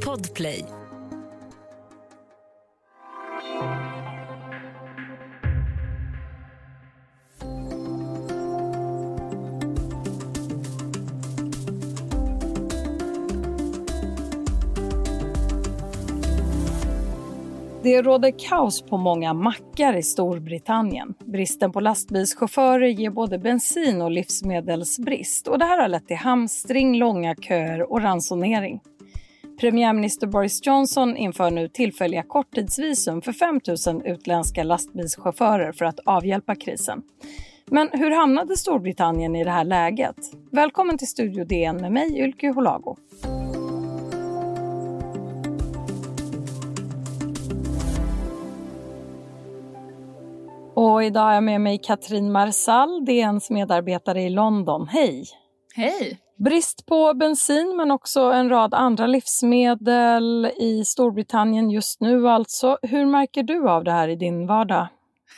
Podplay. Det råder kaos på många mackar i Storbritannien. Bristen på lastbilschaufförer ger både bensin och livsmedelsbrist och det här har lett till hamstring, långa köer och ransonering. Premiärminister Boris Johnson inför nu tillfälliga korttidsvisum för 5 000 utländska lastbilschaufförer för att avhjälpa krisen. Men hur hamnade Storbritannien i det här läget? Välkommen till Studio DN med mig, Ylke Holago. Och idag har jag med mig Katrin Marsall, DNs medarbetare i London. Hej! Hej! Brist på bensin men också en rad andra livsmedel i Storbritannien just nu alltså. Hur märker du av det här i din vardag?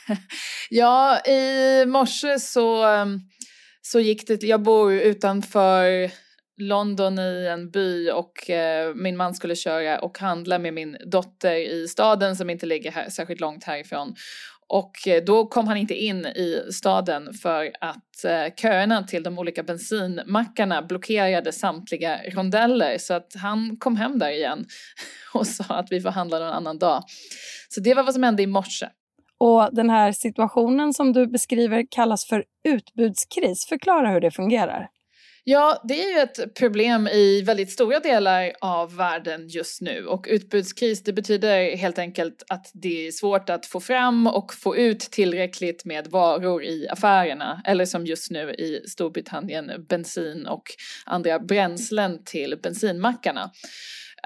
ja, i morse så, um, så gick det, jag bor utanför London i en by och eh, min man skulle köra och handla med min dotter i staden som inte ligger här, särskilt långt härifrån. Och eh, då kom han inte in i staden för att eh, köerna till de olika bensinmackarna blockerade samtliga rondeller så att han kom hem där igen och sa att vi får handla någon annan dag. Så det var vad som hände i morse. Och den här situationen som du beskriver kallas för utbudskris. Förklara hur det fungerar. Ja, det är ju ett problem i väldigt stora delar av världen just nu. Och utbudskris det betyder helt enkelt att det är svårt att få fram och få ut tillräckligt med varor i affärerna. Eller som just nu i Storbritannien bensin och andra bränslen till bensinmackarna.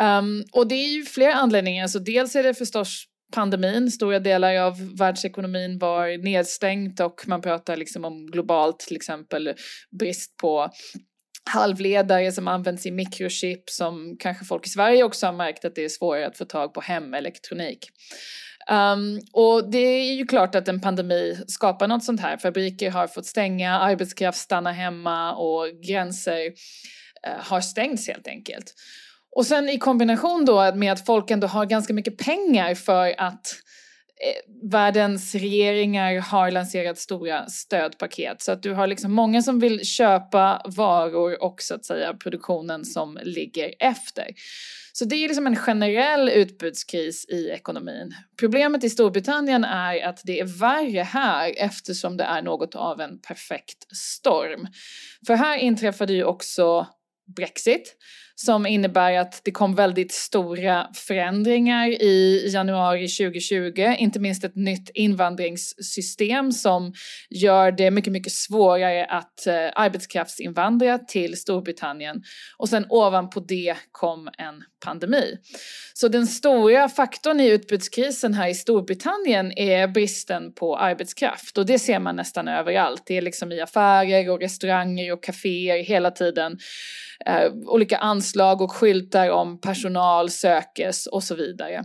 Um, och det är ju flera anledningar, så dels är det förstås pandemin, stora delar av världsekonomin var nedstängt och man pratar liksom om globalt till exempel brist på halvledare som används i mikrochip som kanske folk i Sverige också har märkt att det är svårare att få tag på hemelektronik. Um, och det är ju klart att en pandemi skapar något sånt här. Fabriker har fått stänga, arbetskraft stannar hemma och gränser uh, har stängts helt enkelt. Och sen i kombination då med att folk ändå har ganska mycket pengar för att eh, världens regeringar har lanserat stora stödpaket så att du har liksom många som vill köpa varor och så att säga produktionen som ligger efter. Så det är liksom en generell utbudskris i ekonomin. Problemet i Storbritannien är att det är värre här eftersom det är något av en perfekt storm. För här inträffade ju också Brexit som innebär att det kom väldigt stora förändringar i januari 2020, inte minst ett nytt invandringssystem som gör det mycket, mycket svårare att eh, arbetskraftsinvandra till Storbritannien och sen ovanpå det kom en pandemi. Så den stora faktorn i utbudskrisen här i Storbritannien är bristen på arbetskraft och det ser man nästan överallt. Det är liksom i affärer och restauranger och kaféer hela tiden eh, olika anslag och skyltar om personal sökes och så vidare.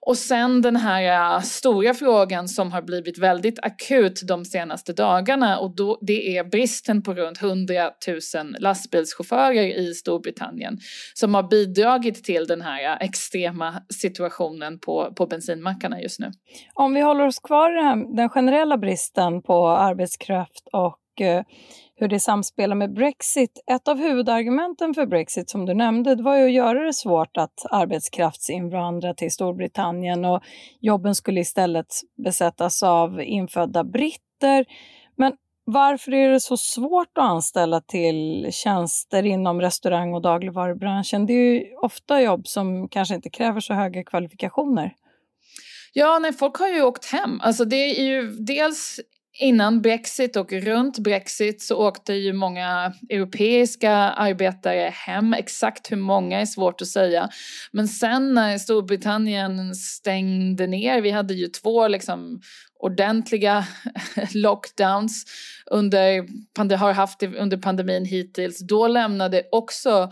Och sen den här äh, stora frågan som har blivit väldigt akut de senaste dagarna och då, det är bristen på runt 100 000 lastbilschaufförer i Storbritannien som har bidragit till den här äh, extrema situationen på, på bensinmackarna just nu. Om vi håller oss kvar i den generella bristen på arbetskraft och Eh, hur det samspelar med Brexit. Ett av huvudargumenten för Brexit som du nämnde var ju att göra det svårt att arbetskraftsinvandra till Storbritannien och jobben skulle istället besättas av infödda britter. Men varför är det så svårt att anställa till tjänster inom restaurang och dagligvarubranschen? Det är ju ofta jobb som kanske inte kräver så höga kvalifikationer. Ja, nej, folk har ju åkt hem. Alltså det är ju dels Innan Brexit och runt Brexit så åkte ju många europeiska arbetare hem. Exakt hur många är svårt att säga. Men sen när Storbritannien stängde ner, vi hade ju två liksom ordentliga lockdowns under, har haft under pandemin hittills. Då lämnade också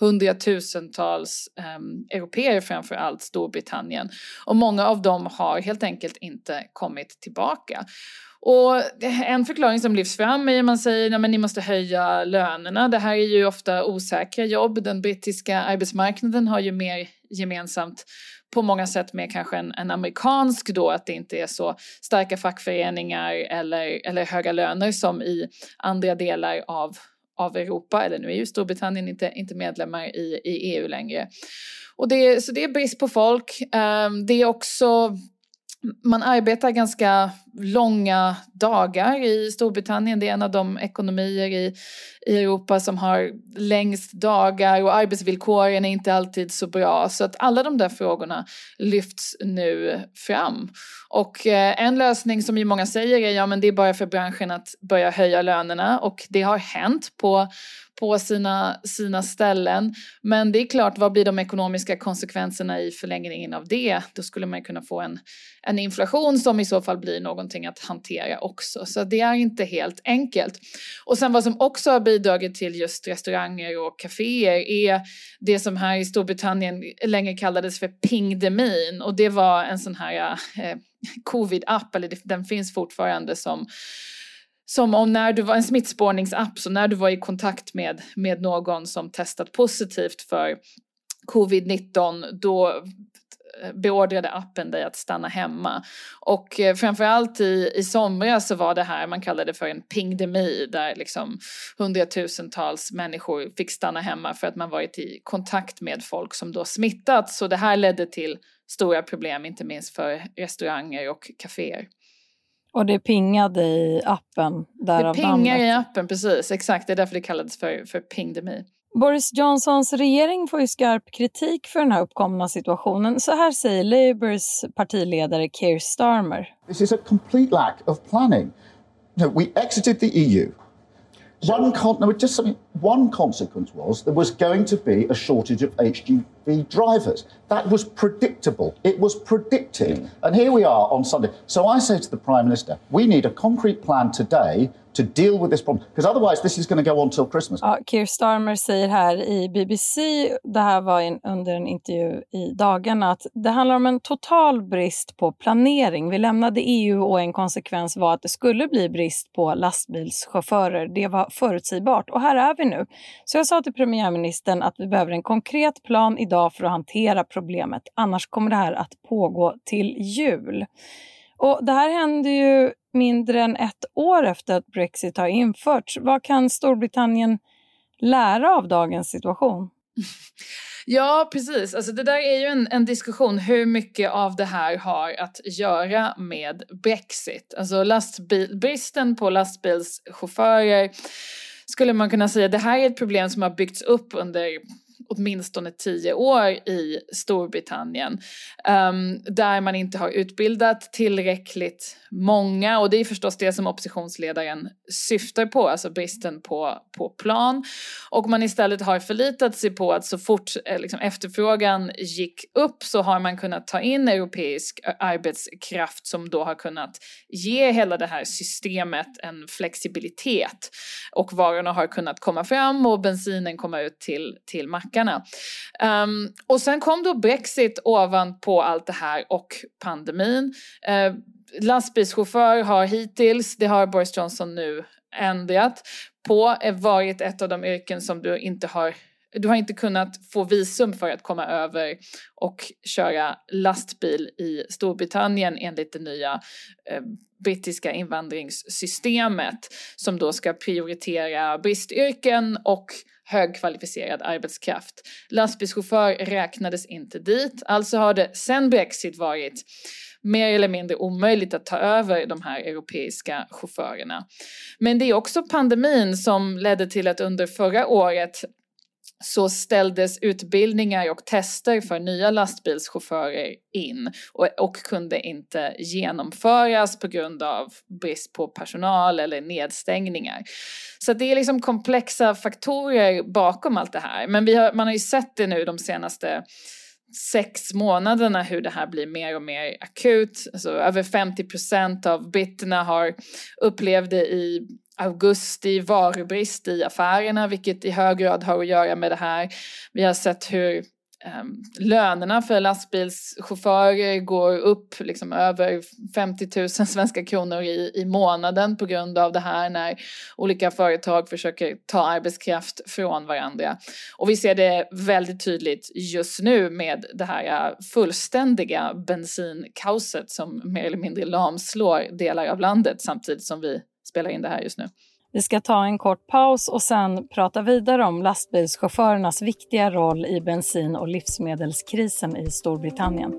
hundratusentals um, europeer framför allt Storbritannien och många av dem har helt enkelt inte kommit tillbaka. Och en förklaring som lyfts fram är att man säger att ni måste höja lönerna. Det här är ju ofta osäkra jobb. Den brittiska arbetsmarknaden har ju mer gemensamt på många sätt med kanske en, en amerikansk då, att det inte är så starka fackföreningar eller, eller höga löner som i andra delar av, av Europa, eller nu är ju Storbritannien inte, inte medlemmar i, i EU längre. Och det, så det är brist på folk. Ehm, det är också man arbetar ganska långa dagar i Storbritannien. Det är en av de ekonomier i, i Europa som har längst dagar och arbetsvillkoren är inte alltid så bra. Så att alla de där frågorna lyfts nu fram. Och eh, en lösning som ju många säger är ja men det är bara för branschen att börja höja lönerna och det har hänt på på sina, sina ställen. Men det är klart, vad blir de ekonomiska konsekvenserna i förlängningen av det? Då skulle man kunna få en, en inflation som i så fall blir någonting att hantera också. Så det är inte helt enkelt. Och sen vad som också har bidragit till just restauranger och kaféer är det som här i Storbritannien länge kallades för pingdemin och det var en sån här eh, covid-app, eller den finns fortfarande som som om när du var en smittspårningsapp, så när du var i kontakt med, med någon som testat positivt för covid-19, då beordrade appen dig att stanna hemma. Och eh, framförallt i, i somras så var det här, man kallade det för en pingdemi, där liksom hundratusentals människor fick stanna hemma för att man varit i kontakt med folk som då smittats. Så det här ledde till stora problem, inte minst för restauranger och kaféer. Och det pingade i appen, därav Det pingar i appen, precis. Exakt, det är därför det kallades för, för pingdemi. Boris Johnsons regering får ju skarp kritik för den här uppkomna situationen. Så här säger Labours partiledare Keir Starmer. This is a complete lack of planning. No, we exited the EU. One con- no, just something. One consequence was there was going to be a shortage of HGV drivers. That was predictable. It was predicted. Mm. And here we are on Sunday. So I say to the Prime Minister, we need a concrete plan today to deal with this problem. Because otherwise this is going to go on till Christmas. Ja, Keir Starmer säger här i BBC, det här var en, under en intervju i dagarna, att det handlar om en total brist på planering. Vi lämnade EU och en konsekvens var att det skulle bli brist på lastbilschaufförer. Det var förutsägbart och här är vi nu. Så jag sa till premiärministern att vi behöver en konkret plan idag för att hantera problemet. Annars kommer det här att pågå till jul. Och det här händer ju mindre än ett år efter att Brexit har införts. Vad kan Storbritannien lära av dagens situation? Ja, precis. Alltså, det där är ju en, en, diskussion hur mycket av det här har att göra med Brexit. Alltså lastbil, bristen på lastbilschaufförer skulle man kunna säga, det här är ett problem som har byggts upp under åtminstone tio år i Storbritannien. Um, där man inte har utbildat tillräckligt många och det är förstås det som oppositionsledaren syftar på, alltså bristen på, på plan. Och man istället har förlitat sig på att så fort eh, liksom, efterfrågan gick upp så har man kunnat ta in europeisk eh, arbetskraft som då har kunnat ge hela det här systemet en flexibilitet. Och varorna har kunnat komma fram och bensinen komma ut till, till mackarna. Um, ehm, och sen kom då Brexit ovanpå allt det här och pandemin. Uh, lastbilschaufför har hittills, det har Boris Johnson nu ändrat på, eh, varit ett av de yrken som du inte har du har inte kunnat få visum för att komma över och köra lastbil i Storbritannien enligt det nya eh, brittiska invandringssystemet som då ska prioritera bristyrken och högkvalificerad arbetskraft. Lastbilschaufför räknades inte dit, alltså har det sen Brexit varit mer eller mindre omöjligt att ta över de här europeiska chaufförerna. Men det är också pandemin som ledde till att under förra året så ställdes utbildningar och tester för nya lastbilschaufförer in och, och, kunde inte genomföras på grund av brist på personal eller nedstängningar. Så det är liksom komplexa faktorer bakom allt det här. Men har, man har ju sett det nu de senaste sex månaderna hur det här blir mer och mer akut. Alltså, över 50 procent av britterna har upplevde i augusti varubrist i affärerna vilket i hög grad har att göra med det här. Vi har sett hur ehm, lönerna för lastbilschaufförer går upp liksom över 50 000 svenska kronor i, i månaden på grund av det här när olika företag försöker ta arbetskraft från varandra. Och vi ser det väldigt tydligt just nu med det här äh, fullständiga bensinkaoset som mer eller mindre lamslår delar av landet samtidigt som vi spelar in det här just nu. Vi ska ta en kort paus och sen prata vidare om lastbilschaufförernas viktiga roll i bensin och livsmedelskrisen i Storbritannien.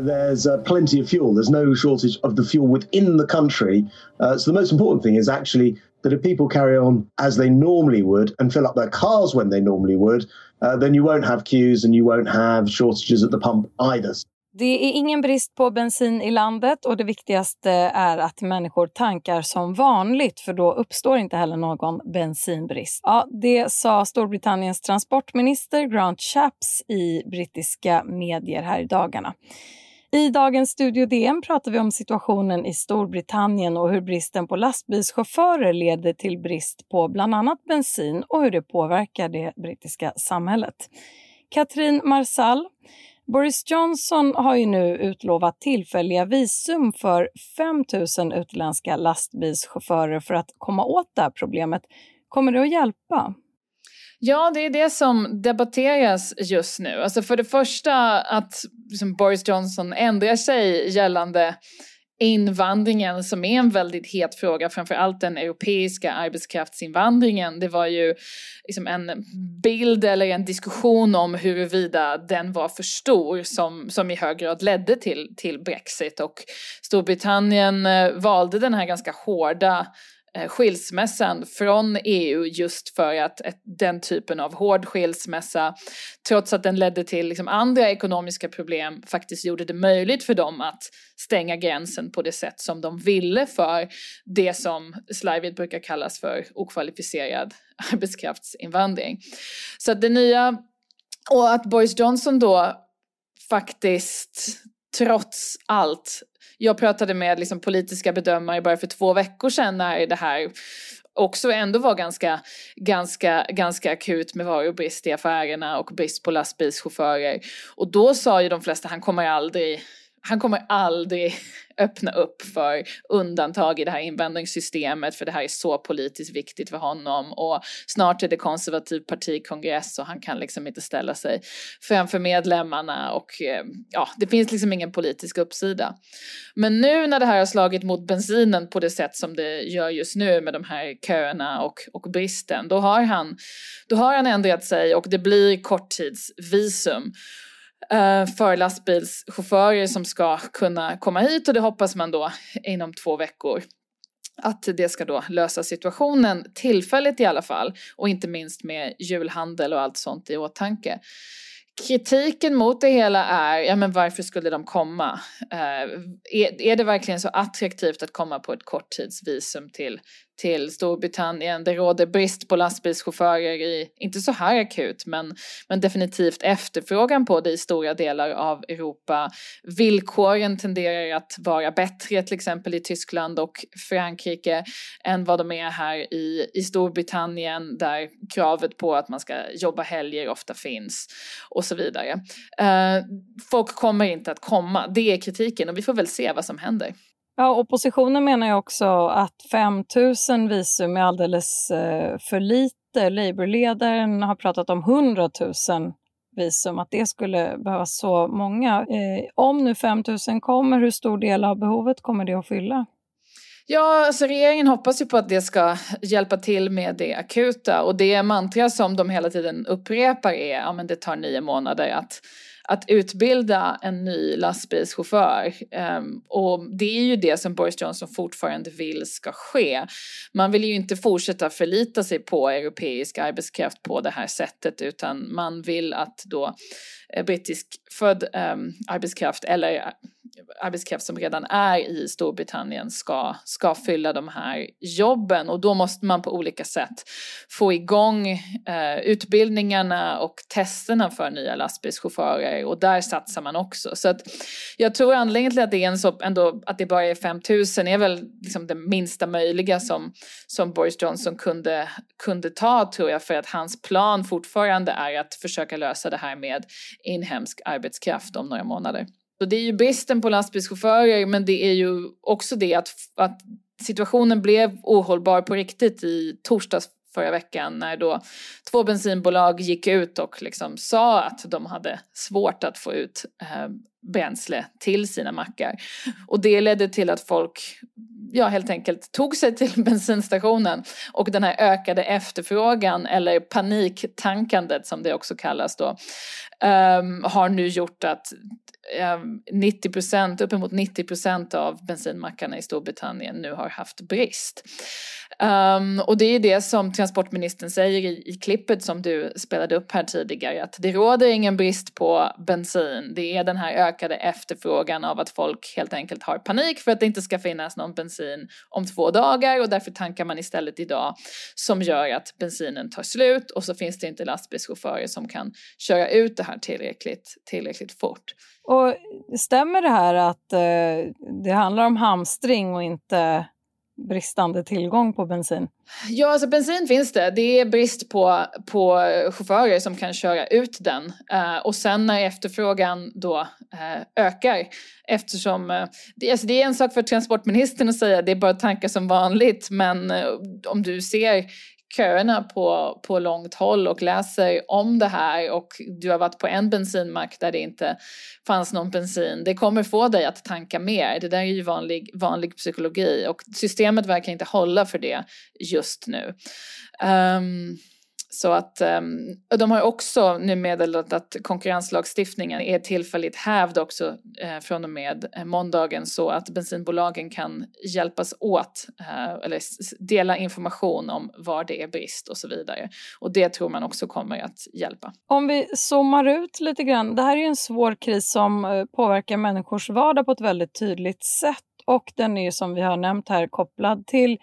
There's uh, plenty of fuel. There's no shortage of the fuel within the country. Uh, so the most important thing is actually that if people carry on as they normally would and fill up their cars when they normally would, uh, then you won't have queues and you won't have shortages at the pump either. Det är ingen brist på bensin i landet och det viktigaste är att människor tankar som vanligt för då uppstår inte heller någon bensinbrist. Ja, det sa Storbritanniens transportminister Grant Shapps i brittiska medier här i dagarna. I dagens Studio DN pratar vi om situationen i Storbritannien och hur bristen på lastbilschaufförer leder till brist på bland annat bensin och hur det påverkar det brittiska samhället. Katrin Marsall Boris Johnson har ju nu utlovat tillfälliga visum för 5 000 utländska lastbilschaufförer för att komma åt det här problemet. Kommer det att hjälpa? Ja, det är det som debatteras just nu. Alltså för det första att liksom Boris Johnson ändrar sig gällande invandringen som är en väldigt het fråga, framförallt den europeiska arbetskraftsinvandringen. Det var ju liksom en bild eller en diskussion om huruvida den var för stor som, som i hög grad ledde till, till Brexit och Storbritannien eh, valde den här ganska hårda Eh, skilsmässan från EU just för att den typen av hård skilsmässa, trots att den ledde till liksom andra ekonomiska problem, faktiskt gjorde det möjligt för dem att stänga gränsen på det sätt som de ville för det som slarvigt brukar kallas för okvalificerad arbetskraftsinvandring. Så att det nya, och att Boris Johnson då faktiskt trots allt jag pratade med liksom politiska bedömare bara för två veckor sedan när det här också ändå var ganska, ganska, ganska akut med varubrist i affärerna och brist på lastbilschaufförer. Och då sa ju de flesta, han kommer aldrig han kommer aldrig öppna upp för undantag i det här invandringssystemet för det här är så politiskt viktigt för honom och snart är det konservativ partikongress och han kan liksom inte ställa sig framför medlemmarna och eh, ja, det finns liksom ingen politisk uppsida. Men nu när det här har slagit mot bensinen på det sätt som det gör just nu med de här köerna och, och bristen, då har han, då har han ändrat sig och det blir korttidsvisum. Eh, för lastbilschaufförer som ska kunna komma hit och det hoppas man då inom två veckor att det ska då lösa situationen tillfälligt i alla fall och inte minst med julhandel och allt sånt i åtanke. Kritiken mot det hela är, ja men varför skulle de komma? Eh, är, är det verkligen så attraktivt att komma på ett korttidsvisum till till Storbritannien. Det råder brist på lastbilschaufförer i, inte så här akut, men, men definitivt efterfrågan på det i stora delar av Europa. Villkoren tenderar att vara bättre till exempel i Tyskland och Frankrike än vad de är här i, i Storbritannien där kravet på att man ska jobba helger ofta finns och så vidare. Uh, folk kommer inte att komma, det är kritiken och vi får väl se vad som händer. Ja, oppositionen menar ju också att 5 000 visum är alldeles eh, för lite. Labourledaren har pratat om 100 000 visum, att det skulle behövas så många. Eh, om nu 5 000 kommer, hur stor del av behovet kommer det att fylla? Ja, alltså regeringen hoppas ju på att det ska hjälpa till med det akuta och det mantra som de hela tiden upprepar är ja men det tar nio månader att att utbilda en ny lastbilschaufför. Um, och det är ju det som Boris Johnson fortfarande vill ska ske. Man vill ju inte fortsätta förlita sig på europeisk arbetskraft på det här sättet utan man vill att då eh, brittisk född um, arbetskraft eller arbetskraft som redan är i Storbritannien ska, ska fylla de här jobben och då måste man på olika sätt få igång eh, utbildningarna och testerna för nya lastbilschaufförer och där satsar man också. Så att jag tror anledningen till att det är en så, ändå att det bara är 5000 är väl liksom det minsta möjliga som, som Boris Johnson kunde, kunde ta tror jag för att hans plan fortfarande är att försöka lösa det här med inhemsk arbetskraft om några månader. Så det är ju bristen på lastbilschaufförer men det är ju också det att, att situationen blev ohållbar på riktigt i torsdags förra veckan när då två bensinbolag gick ut och liksom sa att de hade svårt att få ut eh, bränsle till sina mackar. Och det ledde till att folk ja, helt enkelt tog sig till bensinstationen och den här ökade efterfrågan eller paniktankandet som det också kallas då um, har nu gjort att ehm, 90 procent, uppemot 90 procent av bensinmackarna i Storbritannien nu har haft brist. Um, och det är det som transportministern säger i, i klippet som du spelade upp här tidigare att det råder ingen brist på bensin. Det är den här ökade efterfrågan av att folk helt enkelt har panik för att det inte ska finnas någon bensin om två dagar och därför tankar man istället idag som gör att bensinen tar slut och så finns det inte lastbilschaufförer som kan köra ut det här tillräckligt, tillräckligt fort. Och stämmer det här att eh, det handlar om hamstring och inte bristande tillgång på bensin? Ja, alltså bensin finns det. Det är brist på, på chaufförer som kan köra ut den. Eh, och sen när efterfrågan då eh, ökar eftersom Eh, det, alltså det är en sak för transportministern att säga det är bara tankar som vanligt men eh, om du ser köerna på, på långt håll och läser om det här och du har varit på en bensinmack där det inte fanns någon bensin. Det kommer få dig att tanka mer. Det där är ju vanlig, vanlig psykologi och systemet verkar inte hålla för det just nu. Um, så att um, de har också nu meddelat att konkurrenslagstiftningen är tillfälligt hävd också eh, från och med eh, måndagen så att bensinbolagen kan hjälpas åt eh, eller dela information om var det är brist och så vidare. Och det tror man också kommer att hjälpa. Om vi zoomar ut lite grann. Det här är ju en svår kris som påverkar människors vardag på ett väldigt tydligt sätt och den är som vi har nämnt här kopplad till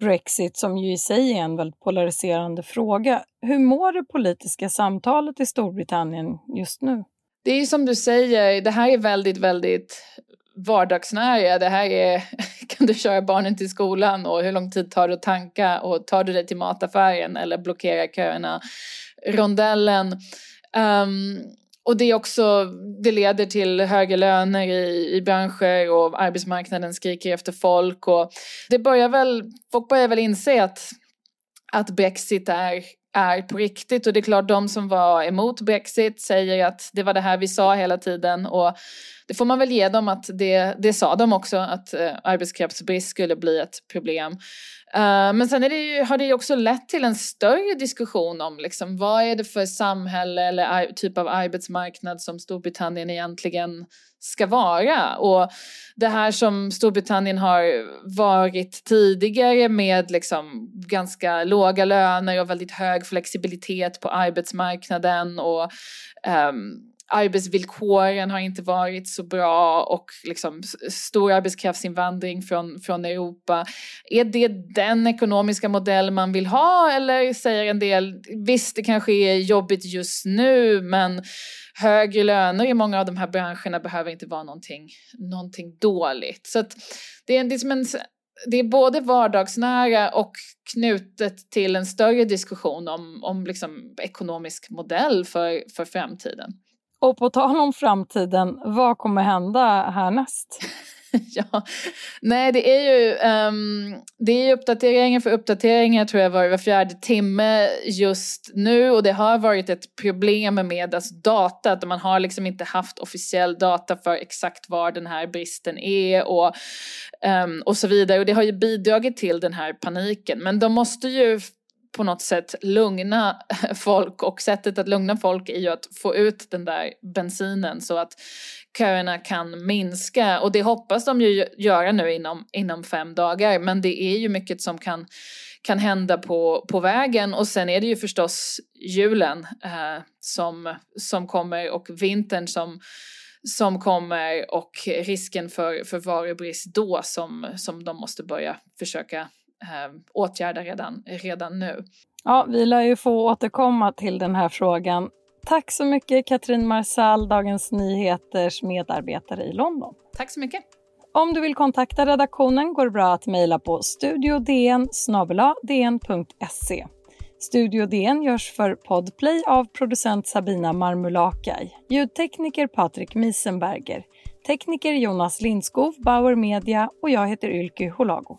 Brexit som ju i sig är en väldigt polariserande fråga. Hur mår det politiska samtalet i Storbritannien just nu? Det är som du säger, det här är väldigt, väldigt vardagsnära. Det här är, kan du köra barnen till skolan och hur lång tid tar det att tanka och tar du dig till mataffären eller blockerar köerna? Rondellen. Um, och det, är också, det leder till högre löner i, i branscher och arbetsmarknaden skriker efter folk. Och det börjar väl, folk börjar väl inse att, att Brexit är, är på riktigt. Och det är klart, de som var emot Brexit säger att det var det här vi sa hela tiden. Och det får man väl ge dem att det, det sa de också, att eh, arbetskraftsbrist skulle bli ett problem. Uh, men sen det ju, har det ju också lett till en större diskussion om liksom, vad är det för samhälle eller typ av arbetsmarknad som Storbritannien egentligen ska vara. Och det här som Storbritannien har varit tidigare med liksom ganska låga löner och väldigt hög flexibilitet på arbetsmarknaden och um, arbetsvillkoren har inte varit så bra och liksom stor arbetskraftsinvandring från, från Europa. Är det den ekonomiska modell man vill ha eller säger en del, visst det kanske är jobbigt just nu men högre löner i många av de här branscherna behöver inte vara någonting, någonting dåligt. Så det är, det är som en det är både vardagsnära och knutet till en större diskussion om, om liksom ekonomisk modell för, för framtiden. Och på tal om framtiden, vad kommer hända härnäst? ja, nej det är ju um, det är uppdateringar för uppdateringar tror jag var, var fjärde timme just nu. Och det har varit ett problem med alltså data, att man har liksom inte haft officiell data för exakt var den här bristen är och, um, och så vidare. Och det har ju bidragit till den här paniken. Men de måste ju på något sätt lugna folk och sättet att lugna folk är ju att få ut den där bensinen så att köerna kan minska. Och det hoppas de ju göra nu inom, inom fem dagar. Men det är ju mycket som kan, kan hända på, på vägen. Och sen är det ju förstås julen eh, som, som kommer och vintern som som kommer och risken för, för varubrist då som, som de måste börja försöka åtgärda redan, redan nu. Ja, vi lär ju få återkomma till den här frågan. Tack så mycket Katrin Marsall, Dagens Nyheters medarbetare i London. Tack så mycket. Om du vill kontakta redaktionen går det bra att mejla på studiodn dn.se. Studio DN görs för Podplay av producent Sabina Marmulakai, ljudtekniker Patrik Miesenberger, tekniker Jonas Lindskov, Bauer Media och jag heter Ylke Holago.